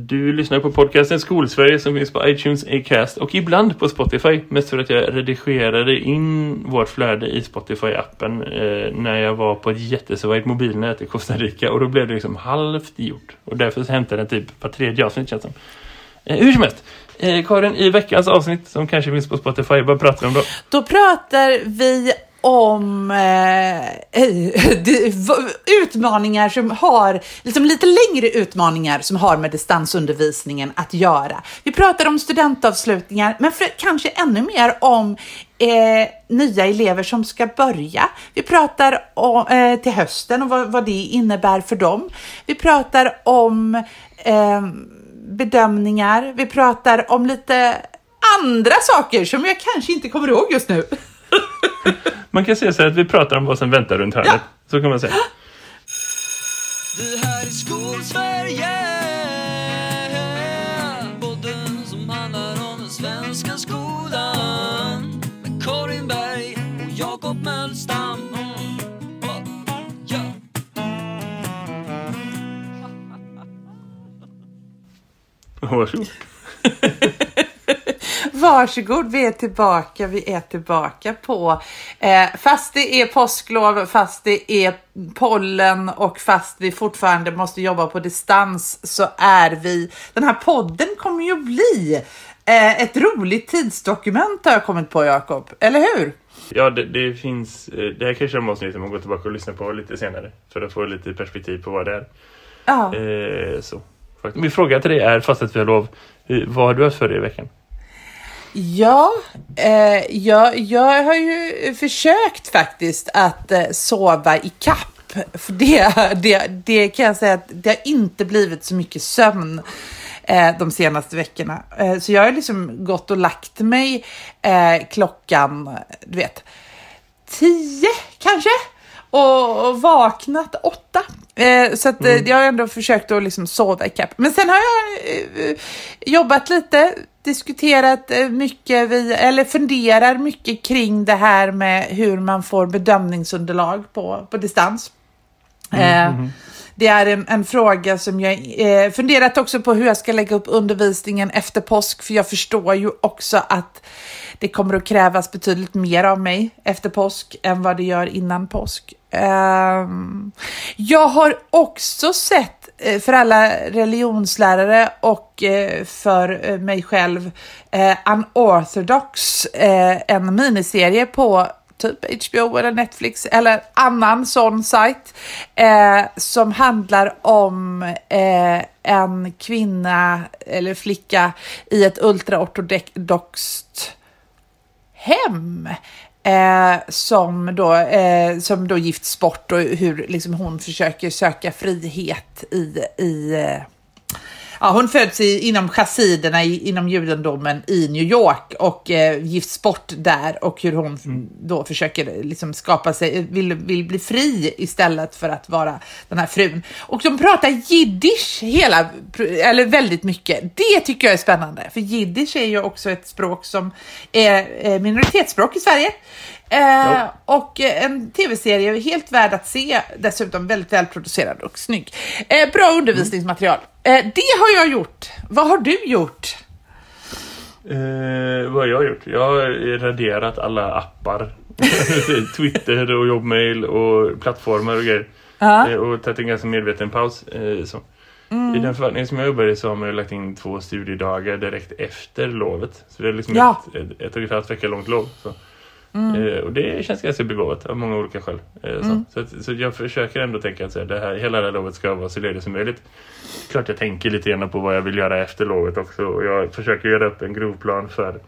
Du lyssnar på podcasten Skolsverige som finns på iTunes, Acast och ibland på Spotify. Mest för att jag redigerade in vårt flöde i Spotify-appen eh, när jag var på ett jättesvajigt mobilnät i Costa Rica. Och då blev det liksom halvt gjort. Och därför så hämtade den typ på tredje avsnitt känns som. Eh, hur som helst. Eh, Karin, i veckans avsnitt som kanske finns på Spotify, vad pratar vi om då? Då pratar vi om eh, utmaningar som har, liksom lite längre utmaningar som har med distansundervisningen att göra. Vi pratar om studentavslutningar, men för, kanske ännu mer om eh, nya elever som ska börja. Vi pratar om, eh, till hösten och vad, vad, det innebär för dem. Vi pratar om eh, bedömningar. Vi pratar om lite andra saker som jag kanske inte kommer ihåg just nu. Man kan säga så här att vi pratar om vad som väntar runt hörnet. Ja. Så kan man säga. Det här är Skolsverige Podden som handlar om den svenska skolan Med Karin Berg och Jakob Mölstam Varsågod. Varsågod, vi är tillbaka. Vi är tillbaka på, eh, fast det är påsklov, fast det är pollen och fast vi fortfarande måste jobba på distans så är vi, den här podden kommer ju bli eh, ett roligt tidsdokument har jag kommit på Jakob, eller hur? Ja, det, det, finns, eh, det här kanske är avsnitt man går tillbaka och lyssnar på lite senare för att få lite perspektiv på vad det är. Ja. Eh, så. Min fråga till dig är, fast att vi har lov, vad har du haft för dig i veckan? Ja, eh, jag, jag har ju försökt faktiskt att eh, sova i kapp. För det, det, det kan jag säga att det har inte blivit så mycket sömn eh, de senaste veckorna. Eh, så jag har liksom gått och lagt mig eh, klockan, du vet, tio kanske? Och, och vaknat åtta. Eh, så att, mm. jag har ändå försökt att liksom sova i kapp. Men sen har jag jobbat lite diskuterat eh, mycket, vi, eller funderar mycket kring det här med hur man får bedömningsunderlag på, på distans. Mm, eh, mm. Det är en, en, fråga som jag eh, funderat också på hur jag ska lägga upp undervisningen efter påsk, för jag förstår ju också att det kommer att krävas betydligt mer av mig efter påsk än vad det gör innan påsk. Eh, jag har också sett Eh, för alla religionslärare och eh, för eh, mig själv Unorthodox, en miniserie på typ HBO eller Netflix eller annan sån sajt eh, som handlar om eh, en kvinna eller flicka i ett ultraortodoxt hem. Eh, som, då, eh, som då gifts bort och hur liksom, hon försöker söka frihet i, i eh, ja, hon föds i, inom chassiderna i, inom judendomen i New York och eh, gifts bort där och hur hon mm. då försöker eh, liksom skapa sig, eh, vill, vill bli fri istället för att vara den här frun. Och de pratar jiddisch hela, eller väldigt mycket. Det tycker jag är spännande, för jiddisch är ju också ett språk som är eh, minoritetsspråk i Sverige. Eh, och en tv-serie helt värd att se, dessutom väldigt välproducerad och snygg. Eh, bra undervisningsmaterial. Eh, det har jag gjort. Vad har du gjort? Eh, vad har jag gjort? Jag har raderat alla appar. Twitter och jobbmail och plattformar och grejer. Uh och tagit en ganska medveten paus. Eh. Mm. I den förvaltning som jag jobbar i så har man lagt in två studiedagar direkt efter lovet. Så det är liksom ja. ett, ett, ett och ett halvt vecka långt lov. Så. Mm. Eh, och det känns ganska begåvat av många olika skäl. Eh, mm. så. Så, så, jag försöker ändå tänka att så här, det här, hela det här lovet ska vara så ledigt som möjligt. Klart jag tänker lite grann på vad jag vill göra efter lovet också. Och jag försöker göra upp en grovplan för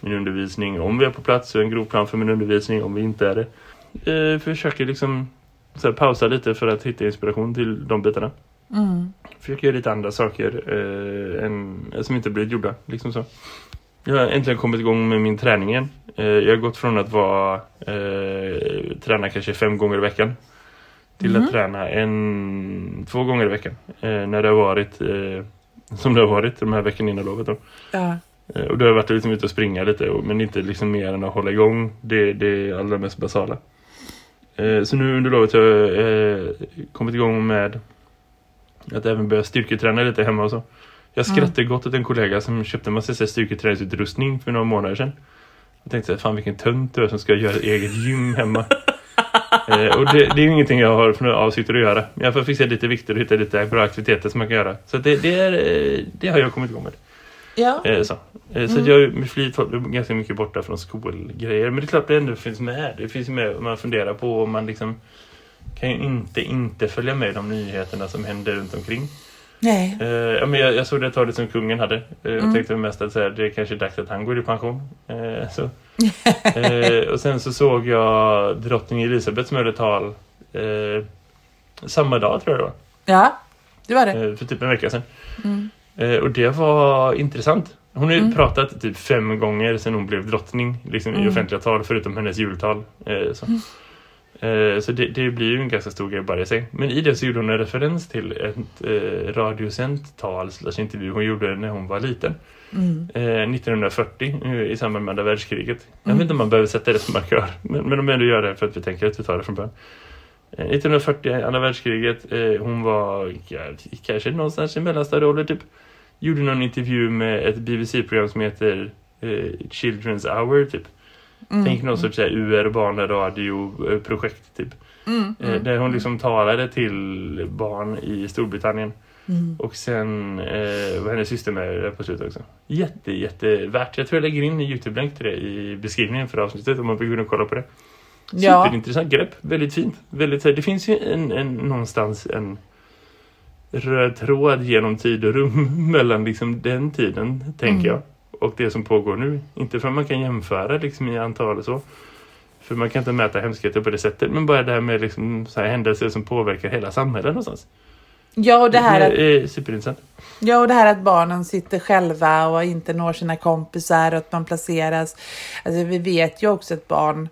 min undervisning om vi är på plats och en grovplan för min undervisning om vi inte är det. Eh, försöker liksom så här, pausa lite för att hitta inspiration till de bitarna. Mm. Försöker göra lite andra saker eh, än, som inte blivit gjorda. Liksom så. Jag har äntligen kommit igång med min träning igen. Eh, jag har gått från att vara eh, träna kanske fem gånger i veckan till mm. att träna en, två gånger i veckan. Eh, när det har varit eh, som det har varit de här veckorna innan lovet. Då. Ja. Eh, och då har jag varit liksom ute och springa lite men inte liksom mer än att hålla igång det, det allra mest basala. Eh, så nu under lovet har jag kommit igång med att även börja styrketräna lite hemma och så. Jag skrattade gott åt en kollega som köpte en massa styrketräningsutrustning för några månader sedan. Jag tänkte, fan vilken tönt du är som ska göra ett eget gym hemma. eh, och det, det är ju ingenting jag har för avsikter att göra. Jag får fixa lite vikter och hitta lite bra aktiviteter som man kan göra. Så det, det, är, eh, det har jag kommit igång med. Ja. Eh, så eh, så Mm. jag med flit ganska mycket borta från skolgrejer. Men det är klart det ändå finns med. Det finns med om man funderar på om man liksom kan ju inte inte följa med de nyheterna som händer runt omkring. Nej. Eh, ja, men jag, jag såg det talet som kungen hade. Eh, och Mm. tänkte mest att så här, det är kanske dags att han går i pension. Eh, så. eh, och sen så såg jag drottning Elisabeth som höll ett tal eh, samma dag tror jag det var. Ja, det var det. Eh, för typ en vecka sedan. Mm. Och det var intressant. Hon har ju Mm. pratat typ fem gånger sedan hon blev drottning liksom, i Mm. offentliga tal förutom hennes jultal. Så Eh, så det, det blir ju en ganska stor grej bara i sig. Men i det så gjorde hon en referens till ett eh, radiosänt tal slash intervju hon gjorde när hon var liten. Mm. Eh, 1940 eh, i samband med andra världskriget. Jag Mm. vet inte om man behöver sätta det som markör. Men, men de ändå gör det för att vi tänker att vi tar det från början. Eh, 1940, andra världskriget. Eh, hon var ja, kanske någonstans i mellanstadieålder typ. Gjorde någon intervju med ett BBC-program som heter eh, Children's Hour typ. Mm. Tänk någon sorts så här UR barnradio-projekt typ. Mm. Eh, Där hon liksom talade till barn i Storbritannien. Mm. Och sen eh, var hennes syster med på slutet också. Jätte, jättevärt. Jag tror jag lägger in en Youtube-länk till det i beskrivningen för avsnittet om man vill gå in och kolla på det. Ja. Superintressant grepp. Väldigt fint. Väldigt, det finns ju en, en, någonstans en röd tråd genom tid och rum mellan liksom den tiden, tänker Mm. jag. Och det som pågår nu. Inte för att man kan jämföra liksom, i antal och så. För man kan inte mäta hemskheter på det sättet. Men bara det här med liksom, så här händelser som påverkar hela samhället någonstans. Ja, och det här att är superintressant. Ja, och det här att barnen sitter själva och inte når sina kompisar och att man placeras. Alltså, vi vet ju också att barn,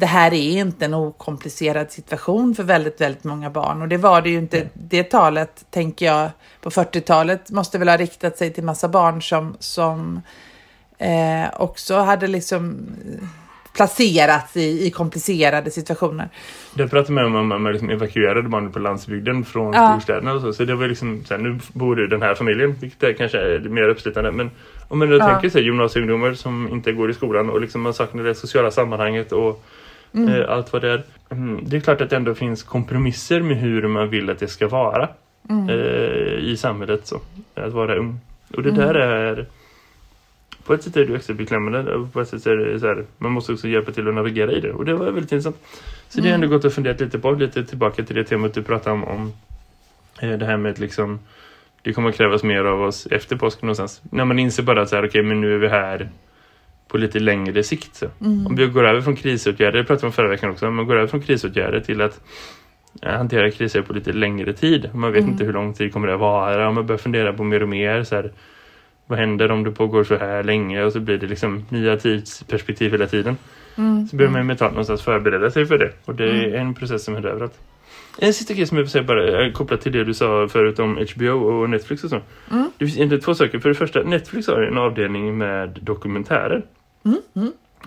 det här är inte en okomplicerad situation för väldigt, väldigt många barn. Och det var det ju inte. Det talet, tänker jag, på 40-talet måste väl ha riktat sig till massa barn som, som eh, också hade liksom eh, placerats i, i komplicerade situationer. Jag pratade med om att man liksom evakuerade barnen på landsbygden från Ja. storstäderna och så. Så det var liksom, så här, nu bor du i den här familjen, vilket är kanske är mer uppslitande. Men om man nu Ja. tänker sig gymnasieungdomar som inte går i skolan och liksom man saknar det sociala sammanhanget och eh, allt vad det är. Mm, det är klart att det ändå finns kompromisser med hur man vill att det ska vara eh, i samhället så. Att vara ung. Och det där är på ett sätt är det extra beklämmande på ett sätt är det så här, man måste också hjälpa till att navigera i det. Och det var väldigt intressant. Så det är ändå gott att fundera lite på, lite tillbaka till det temat du pratade om, om eh, det här med att liksom, det kommer att krävas mer av oss efter påsk någonstans. När man inser bara att så här, okej, men nu är vi här på lite längre sikt. Så. Om vi går över från krisåtgärder, det pratade vi om förra veckan också, om man går över från krisåtgärder till att eh, hantera kriser på lite längre tid. Man vet inte hur lång tid kommer det att vara, och man börjar fundera på mer och mer så här, vad händer om det pågår så här länge och så blir det liksom nya tidsperspektiv hela tiden. Så börjar man mentalt någonstans förbereda sig för det. Och det är en process som är överallt. En sista grej som jag vill säga bara eh, kopplat till det du sa förut om HBO och Netflix och så. Det finns egentligen två saker. För det första, Netflix har en avdelning med dokumentärer.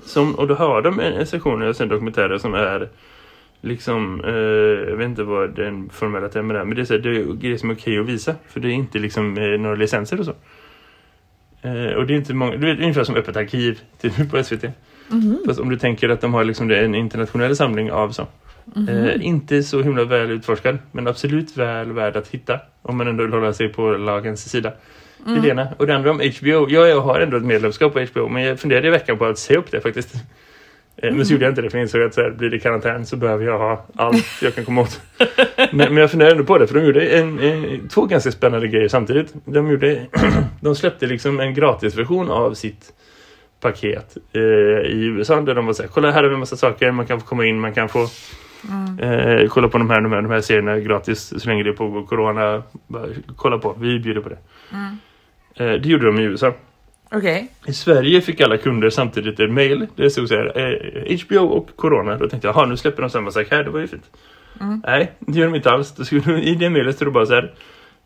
Som, och då har de en, sektion sen dokumentärer som är liksom, eh, jag vet inte vad den formella termen är, men det är, så här, det är grejer som är okej att visa. För det är inte liksom eh, några licenser och så. Eh, och det är inte många, det är ungefär som öppet arkiv typ på SVT. Fast om du tänker att de har liksom det, en internationell samling av så. Eh, inte så himla väl utforskad, men absolut väl värd att hitta. Om man ändå vill hålla sig på lagens sida. Det är det ena. Och det andra om HBO. Ja, jag har ändå ett medlemskap på HBO, men jag funderade i veckan på att säga upp det faktiskt. Eh, Men så gjorde jag inte det, för jag insåg att så här, blir det karantän så behöver jag ha allt jag kan komma åt. men, men jag funderade ändå på det, för de gjorde en, en, två ganska spännande grejer samtidigt. De, gjorde, de släppte liksom en gratisversion av sitt paket eh, i USA där de var såhär, kolla här har vi en massa saker, man kan få komma in, man kan få eh, kolla på de här, de här, de här serierna gratis så länge det pågår corona. Bara, kolla på, vi bjuder på det. Eh, det gjorde de i USA. Okej. I Sverige fick alla kunder samtidigt ett mail där det stod så här, eh, HBO och Corona. Då tänkte jag, jaha nu släpper de samma sak här, det var ju fint. Nej, det gör de inte alls. Då skulle, I det mailet stod det bara så här,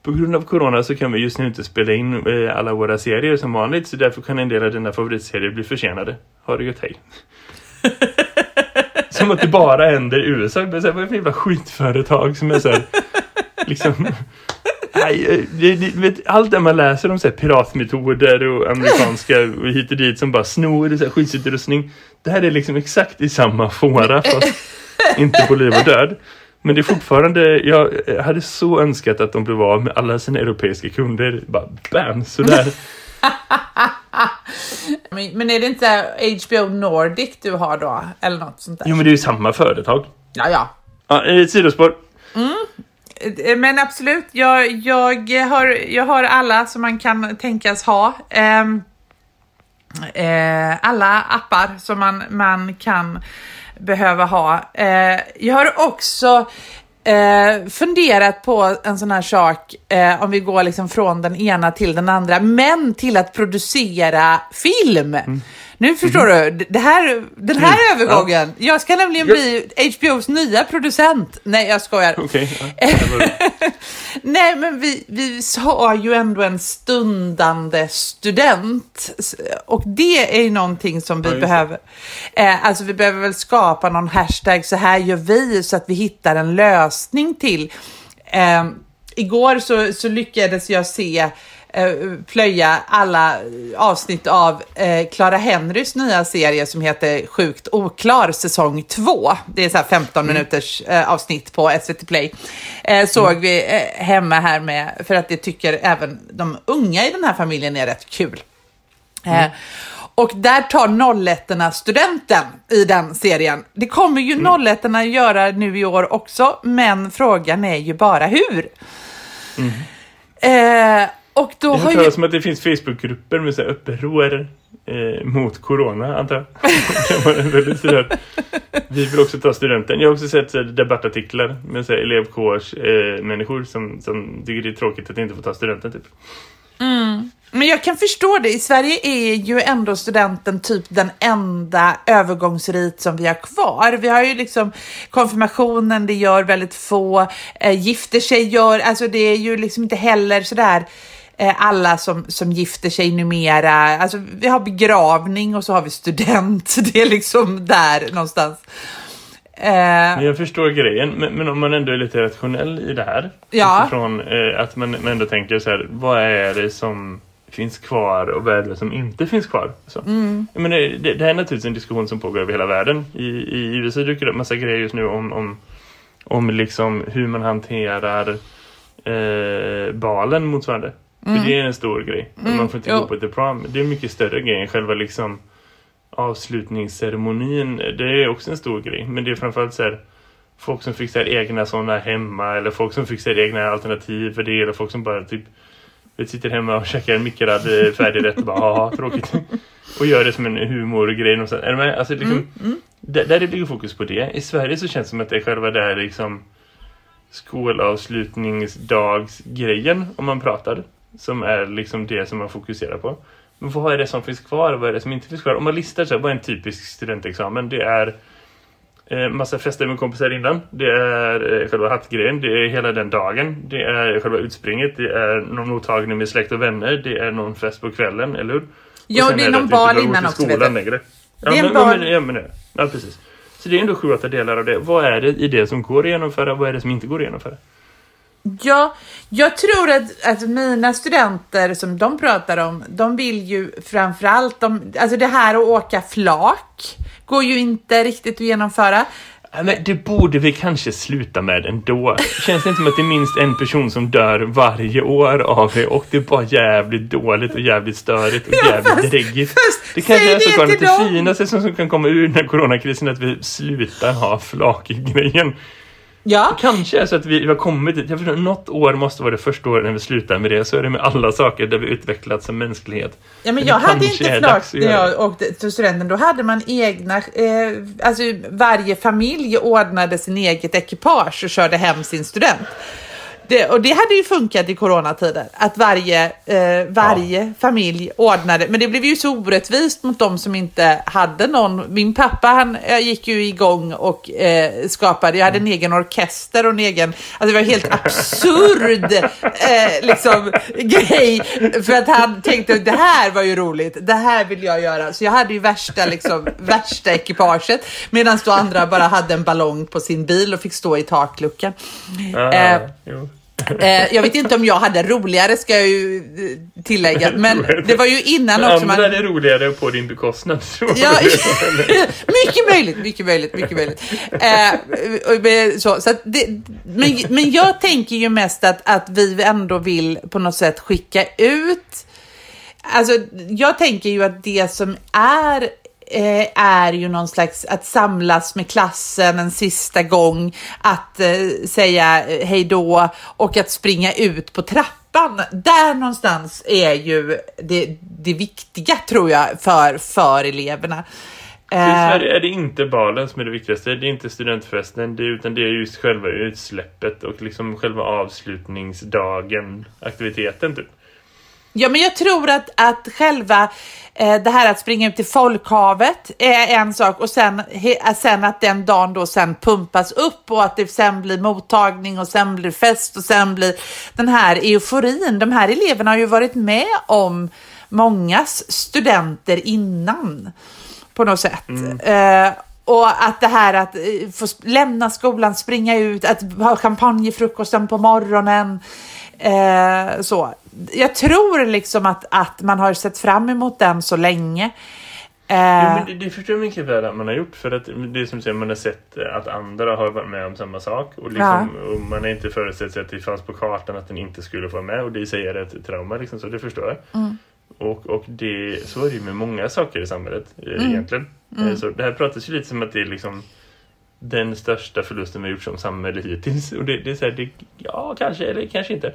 på grund av Corona så kan vi just nu inte spela in eh, alla våra serier som vanligt, så därför kan en del av dina favoritserier bli försenade. Ha det gött, hej. som att det bara händer i USA. Men så här, Vad är det för jävla skitföretag som är så här, liksom... Nej, det, det, vet, allt det man läser om så här, piratmetoder och amerikanska och hit och dit som bara snor så här, skyddsutrustning. Det här är liksom exakt i samma fåra fast inte på liv och död. Men det är fortfarande, jag hade så önskat att de blev av med alla sina europeiska kunder. Bara bam, sådär. men, är det inte HBO Nordic du har då? Eller något sånt där? Jo, men det är ju samma företag. Ja, ja. Ja, ett sidospår. Mm. Eh, men absolut, jag, jag, har, jag har alla som man kan tänkas ha. Ehm, eh, alla appar som man, man kan behöva ha. Eh, jag har också eh, funderat på en sån här sak, eh, om vi går liksom från den ena till den andra, men till att producera film. Mm. Nu förstår mm. du, det här, den här mm. övergången. Ja. Jag ska nämligen bli HBOs nya producent. Nej, jag skojar. Okay. Ja. Nej, men vi, vi har ju ändå en stundande student. Och det är ju någonting som vi ja, behöver. Eh, alltså vi behöver väl skapa någon hashtag, så här gör vi, så att vi hittar en lösning till. Eh, igår så, så lyckades jag se plöja alla avsnitt av eh, Clara Henrys nya serie som heter Sjukt oklar säsong 2. Det är så 15 mm. minuters eh, avsnitt på SVT Play. Eh, såg mm. vi eh, hemma här med, för att det tycker även de unga i den här familjen är rätt kul. Eh, mm. Och där tar nolletterna studenten i den serien. Det kommer ju mm. nolletterna göra nu i år också, men frågan är ju bara hur. Mm. Eh, och då jag har ju... som att det finns Facebookgrupper med så här uppror eh, mot corona, antar jag. Vi vill också ta studenten. Jag har också sett så här, debattartiklar med så här, elevkårs eh, människor som, som tycker det är tråkigt att inte få ta studenten. Typ. Mm. Men jag kan förstå det. I Sverige är ju ändå studenten typ den enda övergångsrit som vi har kvar. Vi har ju liksom konfirmationen, det gör väldigt få. Eh, gifter sig gör, alltså det är ju liksom inte heller sådär alla som, som gifter sig numera. Alltså, vi har begravning och så har vi student. Det är liksom där någonstans. Eh, jag förstår grejen, men, men, om man ändå är lite rationell i det här. Ja. Utifrån eh, att man, man ändå tänker så här, vad är det som finns kvar och vad är det som inte finns kvar? Så. Mm. Men det, det, det, här är naturligtvis en diskussion som pågår över hela världen. I, i USA dyker det upp massa grejer just nu om, om, om liksom hur man hanterar eh, balen motsvarande. Mm. För det är en stor grej. Mm. Man får inte jo. gå på The Prom. Det är en mycket större grej än själva liksom avslutningsceremonin. Det är också en stor grej. Men det är framförallt så här folk som fixar egna sådana hemma eller folk som fixar egna alternativ för det eller folk som bara typ sitter hemma och käkar en mikrad eh, färdigrätt och bara haha tråkigt och gör det som en humorgrej och så. Är det alltså liksom, mm, mm. Där, där ligger fokus på det. I Sverige så känns det som att det är själva där liksom skolavslutningsdagsgrejen om man pratar som är liksom det som man fokuserar på. Men vad är det som finns kvar och vad är det som inte finns kvar? Om man listar så här, vad är en typisk studentexamen? Det är eh, massa fester med kompisar innan. Det är eh, själva hattgrejen. Det är hela den dagen. Det är själva utspringet. Det är någon mottagning med släkt och vänner. Det är någon fest på kvällen, eller hur? Ja, det är någon bal innan också, vet du. Ja, det är en men, bal. Men, ja, men, ja, precis. Så det är ändå sju, åtta delar av det. Vad är det i det som går att genomföra? Vad är det som inte går att genomföra? Ja, jag tror att, att mina studenter som de pratar om, de vill ju framförallt, de, alltså det här att åka flak går ju inte riktigt att genomföra. Men det borde vi kanske sluta med ändå. Känns det inte som att det är minst en person som dör varje år av det och det är bara jävligt dåligt och jävligt störigt och jävligt ja, dräggigt. Det kanske är såklart det, det finaste som kan komma ur den här coronakrisen att vi slutar ha flak-grejen. Ja. Kanske är så att vi har kommit dit. Jag förstår, något år måste vara det första året när vi slutar med det. Så är det med alla saker där vi utvecklats som mänsklighet. Ja, men, jag hade inte flak när jag åkte till studenten. Då hade man egna... Eh, alltså varje familj ordnade sin eget ekipage och körde hem sin student. Det, och det hade ju funkat i coronatider, att varje, eh, varje ja. familj ordnade. Men det blev ju så orättvist mot de som inte hade någon. Min pappa han gick ju igång och eh, skapade, jag hade en egen orkester och en egen, alltså det var helt absurd eh, liksom, grej. För att han tänkte att det här var ju roligt, det här vill jag göra. Så jag hade ju värsta, liksom, värsta ekipaget. Medan då andra bara hade en ballong på sin bil och fick stå i takluckan. Ah, eh, jag vet inte om jag hade roligare ska jag ju eh, tillägga, men det var ju innan också. Andra man... hade roligare på din bekostnad. Ja, mycket möjligt, mycket möjligt, mycket möjligt. Eh, så, så det, men, men jag tänker ju mest att, att vi ändå vill på något sätt skicka ut Alltså, jag tänker ju att det som är eh, är ju någon slags att samlas med klassen en sista gång, att eh, säga eh, hej då och att springa ut på trappan. Där någonstans är ju det, det viktiga tror jag för, för eleverna. I Sverige är det inte balen som är det viktigaste, det är inte studentfesten, det är, utan det är just själva utsläppet och liksom själva avslutningsdagen, aktiviteten typ. Ja, men jag tror att, att själva eh, det här att springa ut till folkhavet är en sak och sen, he, sen att den dagen då sen pumpas upp och att det sen blir mottagning och sen blir fest och sen blir den här euforin. De här eleverna har ju varit med om mångas studenter innan på något sätt. Mm. Eh, och att det här att eh, få lämna skolan, springa ut, att ha champagnefrukosten på morgonen. Eh, så. Jag tror liksom att, att man har sett fram emot den så länge. Eh, jo, det, det förstår jag mycket väl att man har gjort för att det är som säger, man har sett att andra har varit med om samma sak och, liksom, ja. och man har inte föreställt sig att det fanns på kartan att den inte skulle få med och det säger ett trauma liksom, så det förstår jag. Mm. Och, och det, så är det ju med många saker i samhället eh, mm. egentligen. Mm. Så det här pratas ju lite som att det är liksom den största förlusten vi har gjort som samhälle hittills. Och det, det är så här, det, ja kanske eller kanske inte.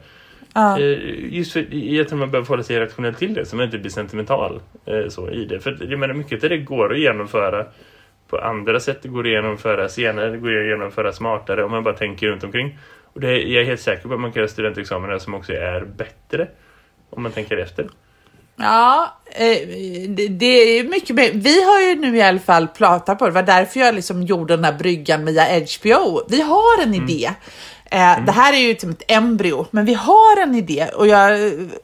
Ja. Eh, just för jag tror man behöver hålla sig rationellt till det så man inte blir sentimental eh, så i det. För jag menar mycket av det går att genomföra på andra sätt. Det går att genomföra senare, det går att genomföra smartare om man bara tänker runt omkring. Och det jag är helt säker på att man kan göra studentexamina som också är bättre om man tänker efter. Ja, eh, det är mycket mer. Vi har ju nu i alla fall pratat på det. Det var därför jag liksom gjorde den här bryggan via HBO. Vi har en mm. idé. Eh, mm. Det här är ju typ ett embryo, men vi har en idé och jag,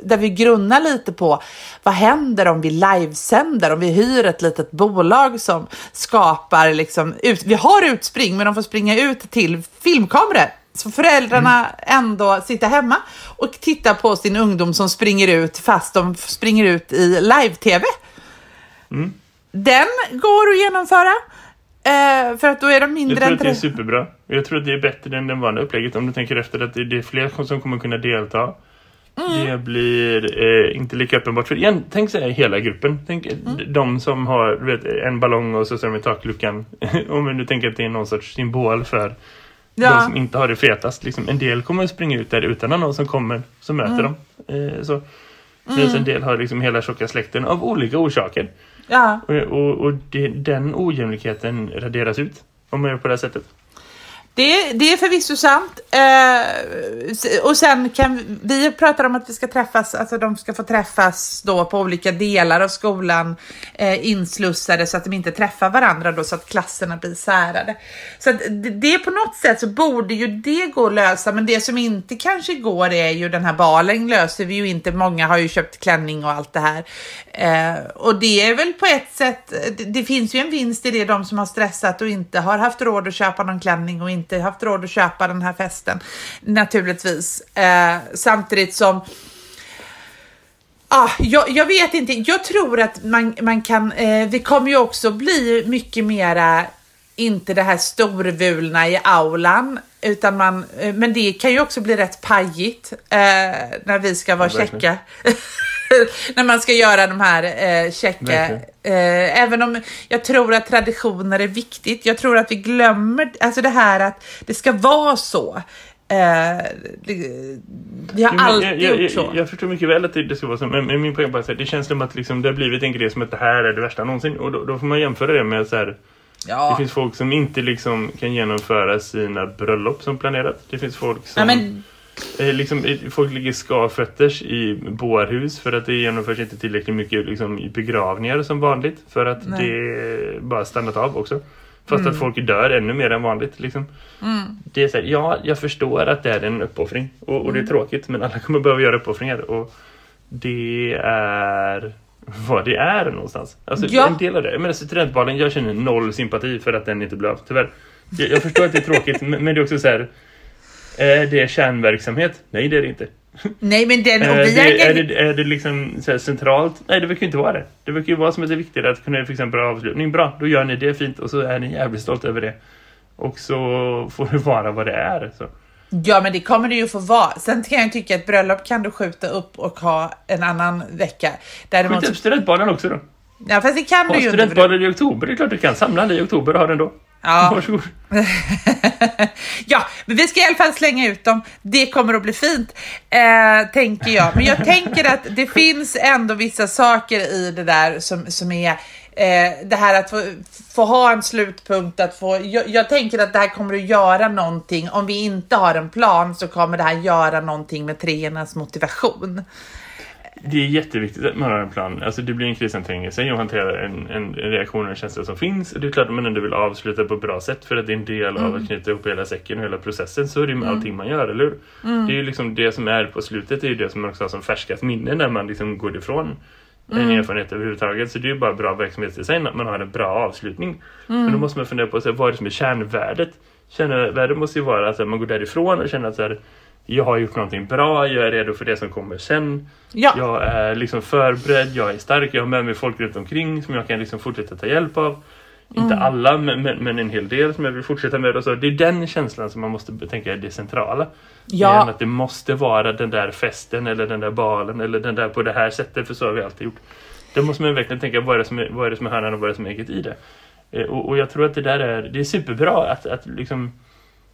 där vi grunnar lite på vad händer om vi livesänder, om vi hyr ett litet bolag som skapar liksom, ut, vi har utspring, men de får springa ut till filmkameror så föräldrarna mm. ändå sitter hemma och tittar på sin ungdom som springer ut fast de springer ut i live-tv. Mm. Den går att genomföra. Eh, för att då är de mindre Jag tror att det är superbra. Jag tror att det är bättre än det vanliga upplägget. Om du tänker efter att det är fler som kommer kunna delta. Mm. Det blir eh, inte lika uppenbart. För igen, tänk sig hela gruppen. Tänk mm. de som har vet, en ballong och så står de i takluckan. Om du tänker att det är någon sorts symbol för ja. de som inte har det fetast. Liksom. En del kommer att springa ut där utan någon som kommer som möter mm. dem. Eh, så. Mm. en del har liksom hela tjocka släkten av olika orsaker. Ja. Och, och, och det, den ojämlikheten raderas ut om man gör på det här sättet. Det, det är förvisso sant. Eh, och sen kan vi prata om att vi ska träffas, alltså de ska få träffas då på olika delar av skolan eh, inslussade så att de inte träffar varandra då så att klasserna blir särade. Så att det, det på något sätt så borde ju det gå att lösa, men det som inte kanske går är ju den här balen löser vi ju inte. Många har ju köpt klänning och allt det här. Eh, och det är väl på ett sätt, det, det finns ju en vinst i det, de som har stressat och inte har haft råd att köpa någon klänning och inte inte haft råd att köpa den här festen naturligtvis. Eh, samtidigt som Ah, jag, jag, vet inte, jag tror att man, man kan, eh, vi kommer ju också bli mycket mera, inte det här storvulna i aulan, utan man, eh, men det kan ju också bli rätt pajigt eh, när vi ska vara ja, checka. när man ska göra de här eh, checka. Eh, även om jag tror att traditioner är viktigt. Jag tror att vi glömmer alltså det här att det ska vara så. Eh, vi har alltid jag, jag, gjort så. Jag, jag, förstår mycket väl att det, det ska vara så. Men, min poäng är att det känns som att liksom, det har blivit en grej som att det här är det värsta någonsin. Och då, då får man jämföra det med så här Ja. Det finns folk som inte liksom kan genomföra sina bröllop som planerat. Det finns folk som... Ja, men liksom, eh, folk ligger skavfötters i bårhus för att det genomförs inte tillräckligt mycket liksom, begravningar som vanligt. För att Nej. det bara stannat av också. Fast mm. att folk dör ännu mer än vanligt. Liksom. Mm. Det är så här, ja, jag förstår att det är en uppoffring. Och, och det är mm. tråkigt, men alla kommer behöva göra uppoffringar. Och det är vad det är någonstans. Alltså ja. en del av det. Men studentbalen, jag känner noll sympati för att den inte blev av, tyvärr. Jag, jag förstår att det är tråkigt, men, men det är också så här Är det kärnverksamhet? Nej, det är det inte. Nej, men den... Och Är vi det, är, är det, är det liksom centralt? Nej, det verkar ju inte vara det. Det verkar ju vara som att det är viktigare att kunna en bra avslutning. Bra, då gör ni det fint och så är ni jävligt stolta över det. Och så får det vara vad det är. Så. Ja, men det kommer det ju få vara. Sen kan jag tycka att bröllop kan du skjuta upp och ha en annan vecka. Däremot... Skjut upp studentbalen också då. Ja, fast det kan Ha du ju inte. för du- studentbalen i oktober, det är klart du kan samla alla i oktober och ha den då. Ja. Varsågod. ja, men vi ska i alla fall slänga ut dem. Det kommer att bli fint, eh, tänker jag. Men jag tänker att det finns ändå vissa saker i det där som, som är eh, det här att få, få ha en slutpunkt, att få, jag, jag tänker att det här kommer att göra någonting. Om vi inte har en plan så kommer det här göra någonting med treornas motivation. Det är jätteviktigt att man har en plan. Alltså det blir en krishantering i sig och hantera en, en reaktion och en känsla som finns. Och det är klart att man ändå vill avsluta på ett bra sätt för att det är en del av att knyta ihop hela säcken och hela processen. Så är det med allting man gör, eller hur? Det är ju liksom det som är på slutet, det är ju det som man också har som färskast minne när man liksom går ifrån en erfarenhet överhuvudtaget. Så det är ju bara bra verksamhetsdesign att man har en bra avslutning. Men då måste man fundera på så här, vad är det som är kärnvärdet? Kärnvärdet måste ju vara att man går därifrån och känner att så här, jag har gjort någonting bra, jag är redo för det som kommer sen. Ja. Jag är liksom förberedd, jag är stark, jag har med mig folk runt omkring som jag kan liksom fortsätta ta hjälp av. Inte Mm. alla, men, men, men en hel del som jag vill fortsätta med. Och så. Det är den känslan som man måste tänka är det centrala. Ja. Mer än att det måste vara den där festen eller den där balen eller den där på det här sättet, för så har vi alltid gjort. Då måste man verkligen tänka, vad är det som är, vad är, det som är hörnan och vad är det som är ägget i det? Eh, Och, och jag tror att det där är, det är superbra att, att liksom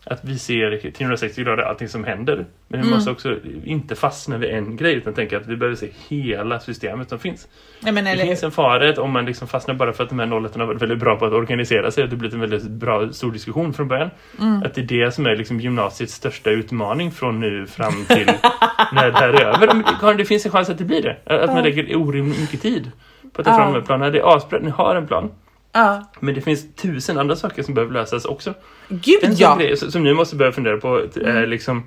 att vi ser 360 grader allting som händer. Men Mm. vi måste också inte fastna vid en grej utan tänka att vi behöver se hela systemet som finns. Nej, men, Det eller, finns en fara om man liksom fastnar bara för att de här nollettorna har varit väldigt bra på att organisera sig. och Det blir en väldigt bra, stor diskussion från början. Mm. Att det är det som är liksom gymnasiets största utmaning från nu fram till när det här är över. Men det- Karin, det finns en chans att det blir det. Att man lägger orimligt mycket tid på att ta Ja. fram en plan. Det är asbra, ni har en plan. Ja. Men det finns tusen andra saker som behöver lösas också. Gud En ja! grej som ni måste börja fundera på är liksom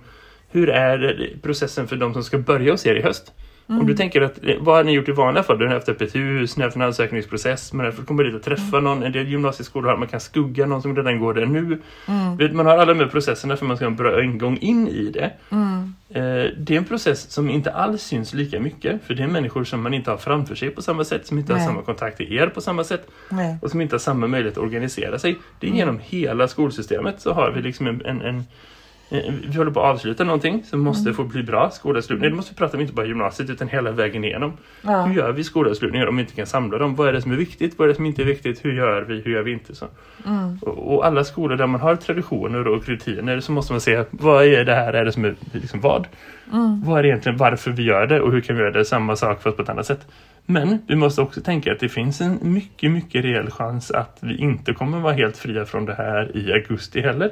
hur är processen för de som ska börja hos er i höst? Om du tänker att eh, vad har ni gjort i vanliga fall? Du har haft öppet hus, ni har haft en ansökningsprocess, man har fått komma dit och träffa någon. En del gymnasieskolor har man kan skugga någon som redan går där nu. Vet, Man har alla de här processerna för man ska ha en bra ingång in i det. Eh, Det är en process som inte alls syns lika mycket för det är människor som man inte har framför sig på samma sätt, som inte Nej. har samma kontakt till er på samma sätt Nej. och som inte har samma möjlighet att organisera sig. Det är Mm. genom hela skolsystemet så har vi liksom en, en en- vi håller på att avsluta någonting som måste Mm. få bli bra skolavslutning. Det måste vi prata om inte bara gymnasiet utan hela vägen igenom. Ja. Hur gör vi skolavslutningar om vi inte kan samla dem? Vad är det som är viktigt? Vad är det som inte är viktigt? Hur gör vi? Hur gör vi inte? Så. Mm. Och, och alla skolor där man har traditioner och rutiner så måste man se vad är det här? Är det som är liksom vad? Mm. Vad är det egentligen varför vi gör det och hur kan vi göra det samma sak fast på ett annat sätt? Men vi måste också tänka att det finns en mycket, mycket reell chans att vi inte kommer vara helt fria från det här i augusti heller.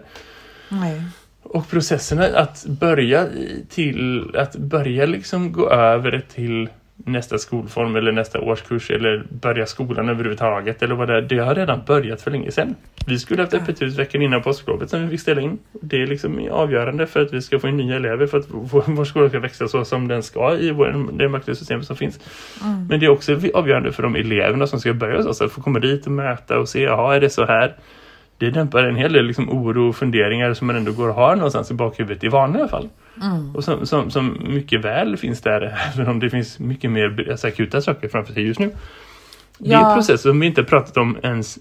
Nej. Och processerna att börja till att börja liksom gå över till nästa skolform eller nästa årskurs eller börja skolan överhuvudtaget eller vad det är. Det har redan börjat för länge sedan. Vi skulle haft öppet hus veckan innan påsklovet som vi fick ställa in. Det är liksom avgörande för att vi ska få in nya elever för att vår, vår skola ska växa så som den ska i vår, det maktsystem som finns. Men det är också avgörande för de eleverna som ska börja hos oss att få komma dit och möta och se, jaha är det så här? Det dämpar en hel del liksom oro och funderingar som man ändå går och har någonstans i bakhuvudet i vanliga fall. Och som, som, som mycket väl finns där, även om det finns mycket mer alltså, akuta saker framför sig just nu. Det är Ja. en process som vi inte pratat om ens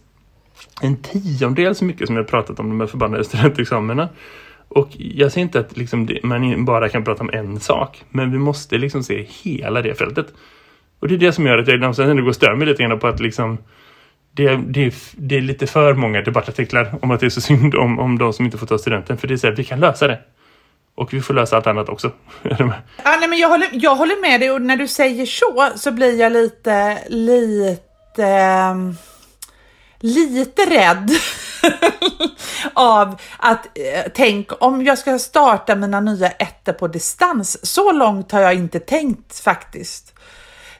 en tiondel så mycket som vi har pratat om de här förbannade studentexamina. Och jag säger inte att liksom det, man bara kan prata om en sak, men vi måste liksom se hela det fältet. Och det är det som gör att jag ibland ändå går och stör mig lite grann på att liksom det, det, är, det är lite för många debattartiklar om att det är så synd om, om de som inte får ta studenten. För det är så här, vi kan lösa det. Och vi får lösa allt annat också. Ja, nej, men jag, håller, jag håller med dig och när du säger så så blir jag lite, lite, ehm, lite rädd av att eh, tänk om jag ska starta mina nya ettor på distans. Så långt har jag inte tänkt faktiskt.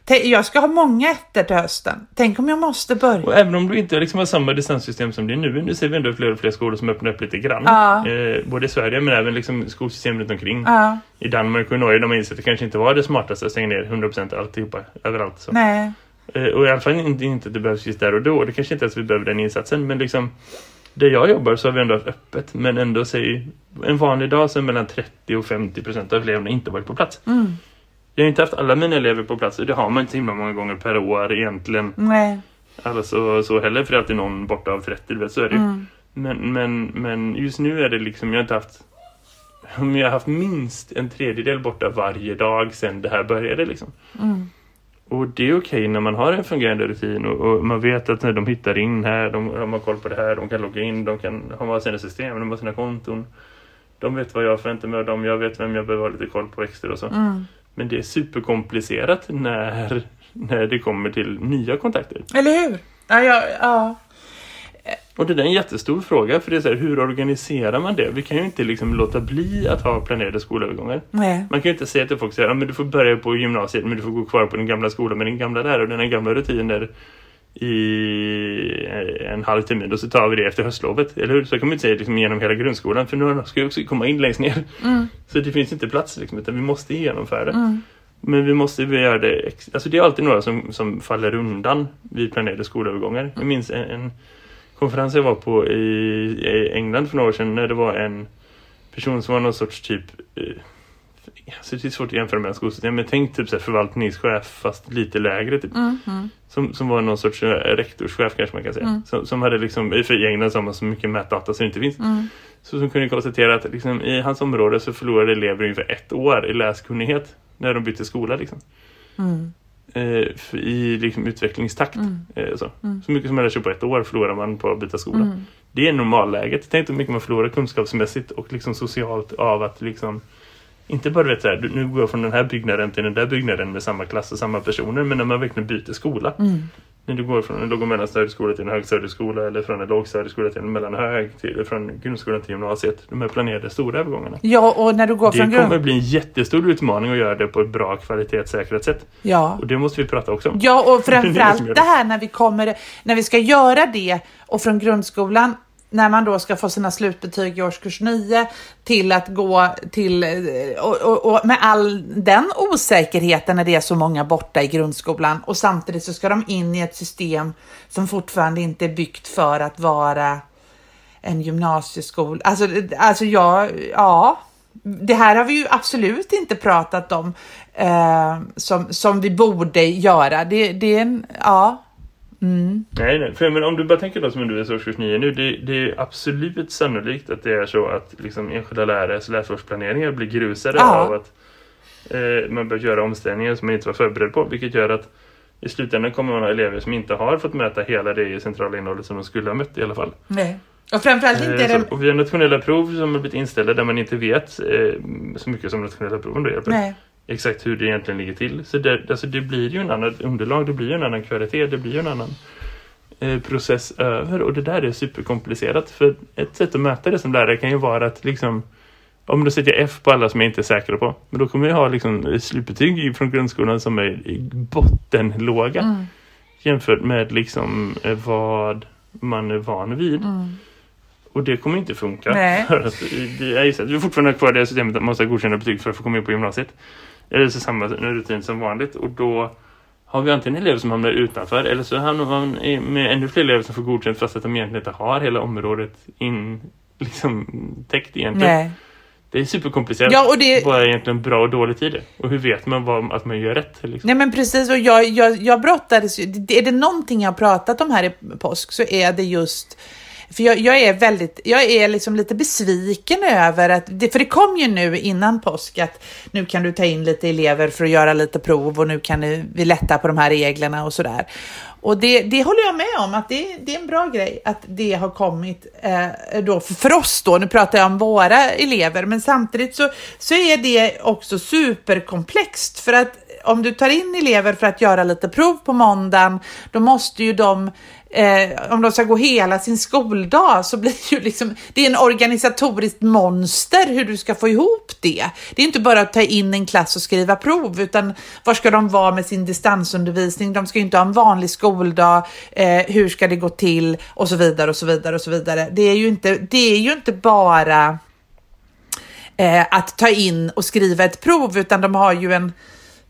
Jag ska ha många ettor till hösten. Tänk om jag måste börja. Och även om du inte liksom har samma distanssystem som det är nu. Nu ser vi ändå fler och fler skolor som öppnar upp lite grann. Ja. Eh, både i Sverige men även liksom skolsystem runt omkring. Ja, I Danmark och Norge de insett att det kanske inte var det smartaste att stänga ner 100% alltihopa överallt. Så. nej. Eh, och i alla fall inte, inte det behövs just där och då. Det kanske inte ens vi behöver den insatsen. Men liksom Där jag jobbar så har vi ändå haft öppet men ändå säg en vanlig dag så är mellan 30 och 50 procent av eleverna inte varit på plats. Mm. Jag har inte haft alla mina elever på plats och det har man inte så himla många gånger per år egentligen. Nej. Alltså så heller för det är alltid någon borta av 30, du vet, så är det. Mm. Men, men, men just nu är det liksom, jag har inte haft om jag har haft minst en tredjedel borta varje dag sedan det här började liksom. Mm. Och det är okej när man har en fungerande rutin och, och, man vet att när de hittar in här, de, de har koll på det här, de kan logga in, de kan ha sina system, de har sina konton. De vet vad jag förväntar mig av dem, jag vet vem jag behöver ha lite koll på extra och så. Mm. Men det är superkomplicerat när, när det kommer till nya kontakter. Eller hur? Ja, ja, ja. Och det är en jättestor fråga för det är så här, hur organiserar man det? Vi kan ju inte liksom låta bli att ha planerade skolövergångar. Nej. Man kan ju inte säga till folk så här, men du får börja på gymnasiet men du får gå kvar på den gamla skolan med din gamla lärare och den gamla rutiner i en halv timme och så tar vi det efter höstlovet. Eller hur? Så kan man inte säga liksom, genom hela grundskolan för nu ska jag också komma in längst ner. Mm. Så det finns inte plats liksom, utan vi måste genomföra det. Mm. Men vi måste göra det, alltså det är alltid några som, som faller undan vid planerade skolövergångar. Jag minns en, en konferens jag var på i, i England för några år sedan när det var en person som var någon sorts typ eh, Alltså det är svårt att jämföra med skolsystem men tänk typ så här förvaltningschef fast lite lägre typ. Mm. Mm. Som, som var någon sorts eh, rektorschef kanske man kan säga. Mm. Som, som hade liksom, i för England så har man så mycket mätdata så det inte finns. Mm. Så som kunde konstatera att liksom, i hans område så förlorade elever ungefär ett år i läskunnighet när de bytte skola liksom. Mm. Eh, I liksom, utvecklingstakt. Mm. Eh, så. Så mycket som man lär sig på ett år förlorar man på att byta skola. Det är normalläget. Tänk hur mycket man förlorar kunskapsmässigt och liksom socialt av att liksom inte bara vet så här, nu går jag från den här byggnaden till den där byggnaden med samma klass och samma personer men när man verkligen byter skola. Mm. När du går från en låg och mellanstadieskola till en högstadieskola eller från en lågstadieskola till en mellanhög till, från grundskolan till gymnasiet. De här planerade stora övergångarna. Ja, och när du går Det från kommer bli en jättestor utmaning att göra det på ett bra kvalitetssäkrat sätt. Ja. Och det måste vi prata också om. Ja, och framförallt det det. här när vi kommer, när vi ska göra det och från grundskolan när man då ska få sina slutbetyg i årskurs 9 till att gå till, eh, och, och, och med all den osäkerheten när det är så många borta i grundskolan och samtidigt så ska de in i ett system som fortfarande inte är byggt för att vara en gymnasieskola. Alltså, alltså jag, ja, det här har vi ju absolut inte pratat om eh, som, som vi borde göra. Det, det är en, ja. Mm. Nej, nej. För, men om du bara tänker då som undervisar i årskurs 9 nu. Det, det är absolut sannolikt att det är så att liksom, enskilda lärares läsårsplaneringar blir grusade Ja. av att eh, man bör göra omställningar som man inte var förberedd på. Vilket gör att i slutändan kommer man ha elever som inte har fått möta hela det centrala innehållet som de skulle ha mött i alla fall. Nej. Och framförallt inte Eh, är så, och vi har nationella prov som har blivit inställda där man inte vet eh, så mycket som nationella proven då hjälper. Nej. Exakt hur det egentligen ligger till. Så det, alltså det blir ju en annan underlag, det blir ju en annan kvalitet, det blir ju en annan eh, process över och det där är superkomplicerat. För ett sätt att möta det som lärare kan ju vara att liksom om du sätter F på alla som jag inte är säker på. Men då kommer jag ha liksom slutbetyg från grundskolan som är bottenlåga. Mm. Jämfört med liksom eh, vad man är van vid. Mm. Och det kommer inte funka. Nej. För att det är ju så att vi fortfarande har kvar det systemet att man måste ha godkända betyg för att få komma in på gymnasiet. Eller så samma rutin som vanligt. Och då har vi antingen elever som hamnar utanför eller så hamnar man med ännu fler elever som får godkänt fast att de egentligen inte har hela området in, liksom, täckt egentligen. Nej. Det är superkomplicerat. Ja, och det- Vad är egentligen bra och dåligt i det? Och hur vet man vad, att man gör rätt? Liksom? Nej men precis, och jag, jag, jag brottades ju, är det någonting jag har pratat om här i påsk så är det just för jag, jag är väldigt, jag är liksom lite besviken över att, det, för det kom ju nu innan påsk att nu kan du ta in lite elever för att göra lite prov och nu kan vi lätta på de här reglerna och sådär. Och det, det håller jag med om att det, det är en bra grej att det har kommit eh, då för, för oss då, nu pratar jag om våra elever, men samtidigt så, så är det också superkomplext för att om du tar in elever för att göra lite prov på måndagen, då måste ju de Eh, om de ska gå hela sin skoldag så blir det ju liksom, det är en organisatoriskt monster hur du ska få ihop det. Det är inte bara att ta in en klass och skriva prov, utan var ska de vara med sin distansundervisning? De ska ju inte ha en vanlig skoldag. Eh, hur ska det gå till? Och så vidare och så vidare och så vidare. Det är ju inte, det är ju inte bara eh, att ta in och skriva ett prov, utan de har ju en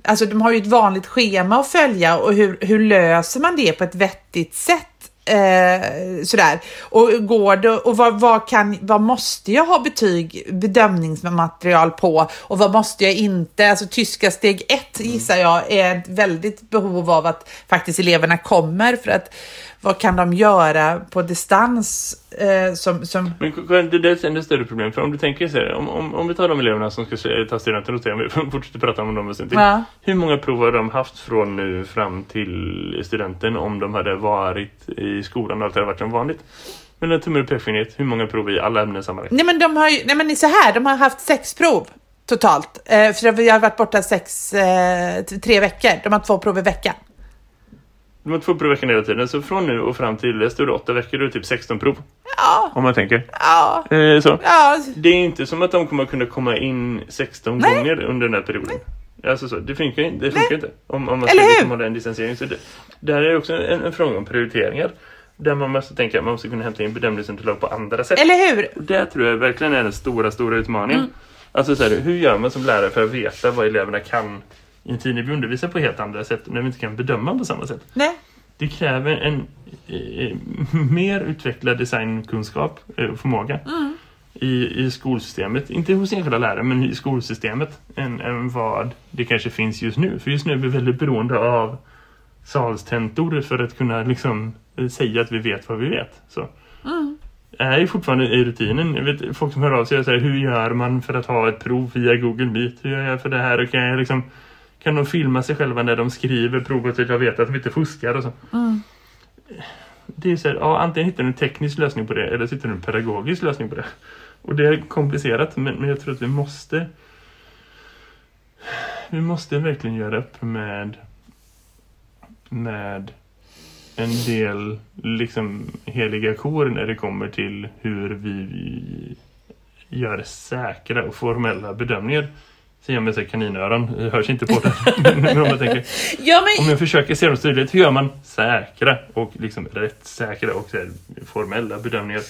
Alltså de har ju ett vanligt schema att följa och hur, hur löser man det på ett vettigt sätt? Eh, sådär. Och går det, och vad, vad, kan, vad måste jag ha betyg, bedömningsmaterial på och vad måste jag inte? Alltså tyska steg ett gissar jag är ett väldigt behov av att faktiskt eleverna kommer för att vad kan de göra på distans eh, som, som... Men det där är ett ännu större problem. För om du tänker så här, om, om, om vi tar de eleverna som ska ta studenten och se om vi fortsätter prata om dem en Ja. Hur många prov har de haft från nu fram till studenten om de hade varit i skolan och allt hade varit som vanligt? Men en tumme och pekfingret, hur många prov i alla ämnen sammanlagt? Nej men de har ju, nej men så här, de har haft sex prov totalt. Eh, för vi har varit borta sex, eh, tre veckor. De har två prov i veckan. De har två prov i veckan hela tiden. Så från nu och fram till stod åtta veckor då är det typ 16 prov. Ja. Om man tänker. Ja. Eh, så. Ja. Det är inte som att de kommer kunna komma in 16 Nej. gånger under den här perioden. Nej. Alltså så, det funkar, det funkar inte. Om, om man ska liksom hålla en distansering. Så det, det här är också en, en fråga om prioriteringar. Där man måste tänka att man måste kunna hämta in bedömningsunderlag på andra sätt. Eller hur? Och det tror jag verkligen är den stora, stora utmaningen. Mm. Alltså så här, hur gör man som lärare för att veta vad eleverna kan i en tid när vi undervisar på helt andra sätt när vi inte kan bedöma på samma sätt? Nej det kräver en eh, mer utvecklad designkunskap och eh, förmåga mm. i, i skolsystemet. Inte hos enskilda lärare men i skolsystemet än, än vad det kanske finns just nu. För just nu är vi väldigt beroende av salstentor för att kunna liksom eh, säga att vi vet vad vi vet. Så. Mm. är ju fortfarande i rutinen. Jag vet, folk som hör av sig och säger hur gör man för att ha ett prov via Google Meet? Hur gör jag för det här? Och kan jag liksom kan de filma sig själva när de skriver provet så att jag vet att de inte fuskar och så. Mm. Det är så här, ja, antingen hittar du en teknisk lösning på det eller så hittar du en pedagogisk lösning på det. Och det är komplicerat men, men jag tror att vi måste vi måste verkligen göra upp med med en del liksom heliga kor när det kommer till hur vi gör säkra och formella bedömningar jag med sig kaninöron. Det hörs inte på det. men om, jag tänker, ja, men... om jag försöker se dem tydligt, hur gör man säkra och liksom rättssäkra och så formella bedömningar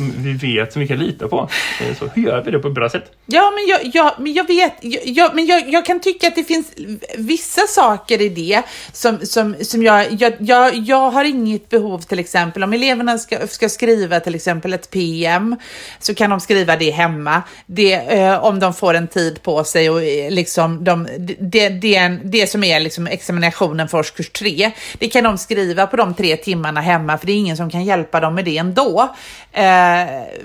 som vi vet, som vi kan lita på. Eh, så hur gör vi det på ett bra sätt? Ja, men jag, jag, men jag vet, jag, men jag, jag kan tycka att det finns vissa saker i det som, som, som jag, jag, jag, jag har inget behov till exempel, om eleverna ska, ska skriva till exempel ett PM så kan de skriva det hemma. Det, eh, om de får en tid på sig och eh, liksom de, det, det, det som är liksom examinationen för årskurs tre, det kan de skriva på de tre timmarna hemma för det är ingen som kan hjälpa dem med det ändå. Eh,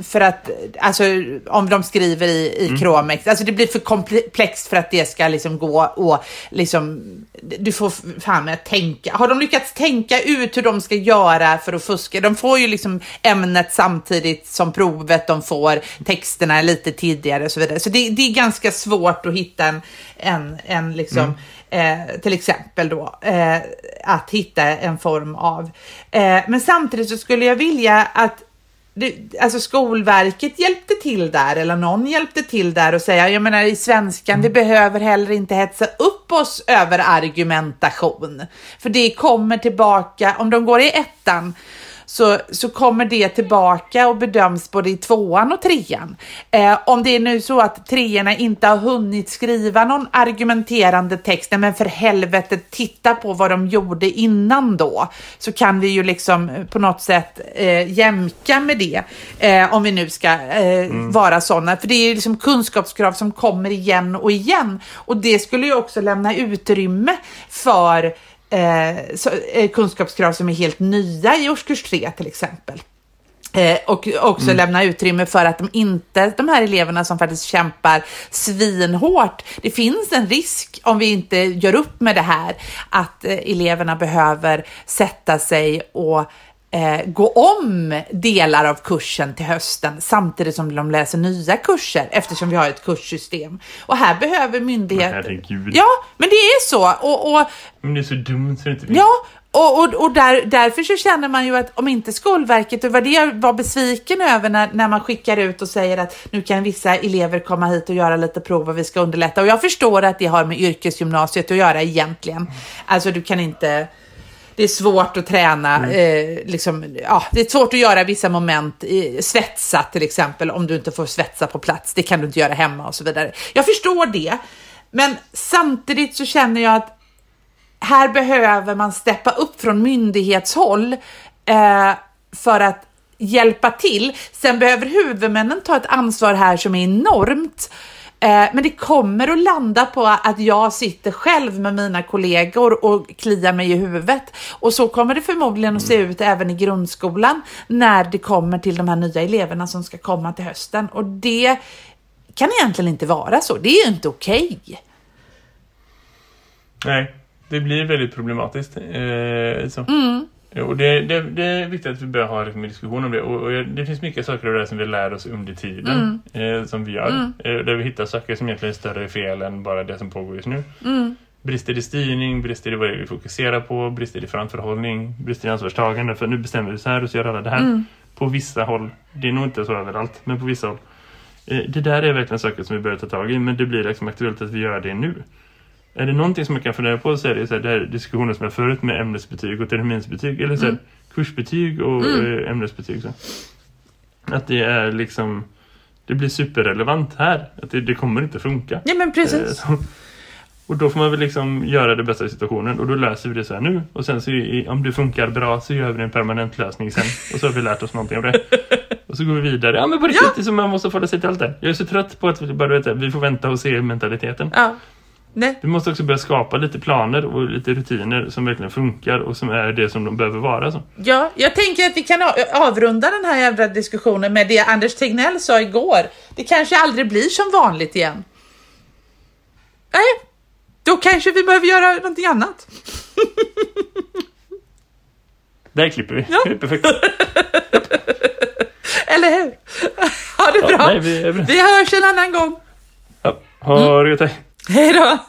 för att, alltså om de skriver i, i mm. Chromex, alltså det blir för komplext för att det ska liksom gå och liksom, du får fan med att tänka. Har de lyckats tänka ut hur de ska göra för att fuska? De får ju liksom ämnet samtidigt som provet, de får texterna lite tidigare och så vidare. Så det, det är ganska svårt att hitta en, en, en liksom, mm. eh, till exempel då, eh, att hitta en form av. Eh, men samtidigt så skulle jag vilja att det, alltså Skolverket hjälpte till där eller någon hjälpte till där och säga, jag menar i svenskan, mm. vi behöver heller inte hetsa upp oss över argumentation. För det kommer tillbaka, om de går i ettan så, så kommer det tillbaka och bedöms både i tvåan och trean. Eh, om det är nu så att treorna inte har hunnit skriva någon argumenterande text, men för helvete titta på vad de gjorde innan då, så kan vi ju liksom på något sätt eh, jämka med det, eh, om vi nu ska eh, mm. vara sådana. För det är liksom kunskapskrav som kommer igen och igen och det skulle ju också lämna utrymme för eh, så, eh, kunskapskrav som är helt nya i årskurs 3 till exempel. Eh, och också mm. lämna utrymme för att de inte, de här eleverna som faktiskt kämpar svinhårt, det finns en risk om vi inte gör upp med det här, att eh, eleverna behöver sätta sig och eh, gå om delar av kursen till hösten samtidigt som de läser nya kurser eftersom vi har ett kurssystem. Och här behöver myndigheter... Ja, men det är så. Och, och... Men det är så dumt så det inte Ja, och, och, och där, därför så känner man ju att om inte Skolverket, och vad det jag var besviken över när, när man skickar ut och säger att nu kan vissa elever komma hit och göra lite prov och vi ska underlätta. Och jag förstår att det har med yrkesgymnasiet att göra egentligen. Alltså du kan inte det är svårt att träna, mm. eh, liksom, ja, det är svårt att göra vissa moment, eh, svetsa till exempel, om du inte får svetsa på plats. Det kan du inte göra hemma och så vidare. Jag förstår det, men samtidigt så känner jag att här behöver man steppa upp från myndighetshåll eh, för att hjälpa till. Sen behöver huvudmännen ta ett ansvar här som är enormt. Eh, men det kommer att landa på att jag sitter själv med mina kollegor och kliar mig i huvudet. Och så kommer det förmodligen att se ut även i grundskolan när det kommer till de här nya eleverna som ska komma till hösten. Och det kan egentligen inte vara så. Det är ju inte okej. Okay. Nej, det blir väldigt problematiskt. Eh, så. Mm. Och det, det, det, är viktigt att vi börjar ha en diskussion om det. Och, och, det finns mycket saker där som vi lär oss under tiden. Mm. Eh, som vi gör. Mm. Eh, där vi hittar saker som egentligen är större fel än bara det som pågår just nu. Mm. Brister i styrning, brister i vad vi fokuserar på, brister i framförhållning, brister i ansvarstagande. För nu bestämmer vi så här och så gör alla det här. Mm. På vissa håll, det är nog inte så överallt, men på vissa håll. Eh, det där är verkligen saker som vi börjar ta tag i. Men det blir liksom aktuellt att vi gör det nu. Är det någonting som man kan fundera på så är det så här, det här diskussioner som jag förut med ämnesbetyg och terminsbetyg. Eller så här, mm. kursbetyg och mm. Eh, ämnesbetyg. Så. Att det är liksom... Det blir superrelevant här. Att det, det kommer inte funka. Ja men precis. Eh, och då får man väl liksom göra det bästa i situationen. Och då löser vi det så här nu. Och sen så om det funkar bra så gör vi en permanent lösning sen. Och så har vi lärt oss någonting av det. Och så går vi vidare. Ja men på riktigt ja. så man måste få sig till allt det. Jag är så trött på att vi bara vet vi får vänta och se mentaliteten. Ja. Nej. Vi måste också börja skapa lite planer och lite rutiner som verkligen funkar och som är det som de behöver vara. Så. Ja, jag tänker att vi kan avrunda den här jävla diskussionen med det Anders Tegnell sa igår. Det kanske aldrig blir som vanligt igen. Nej, då kanske vi behöver göra någonting annat. Där klipper vi. Ja. Det är perfekt. Eller hur? Ha det bra. nej, vi, vi hörs en annan gång. Ja, ha det gött. Hej då!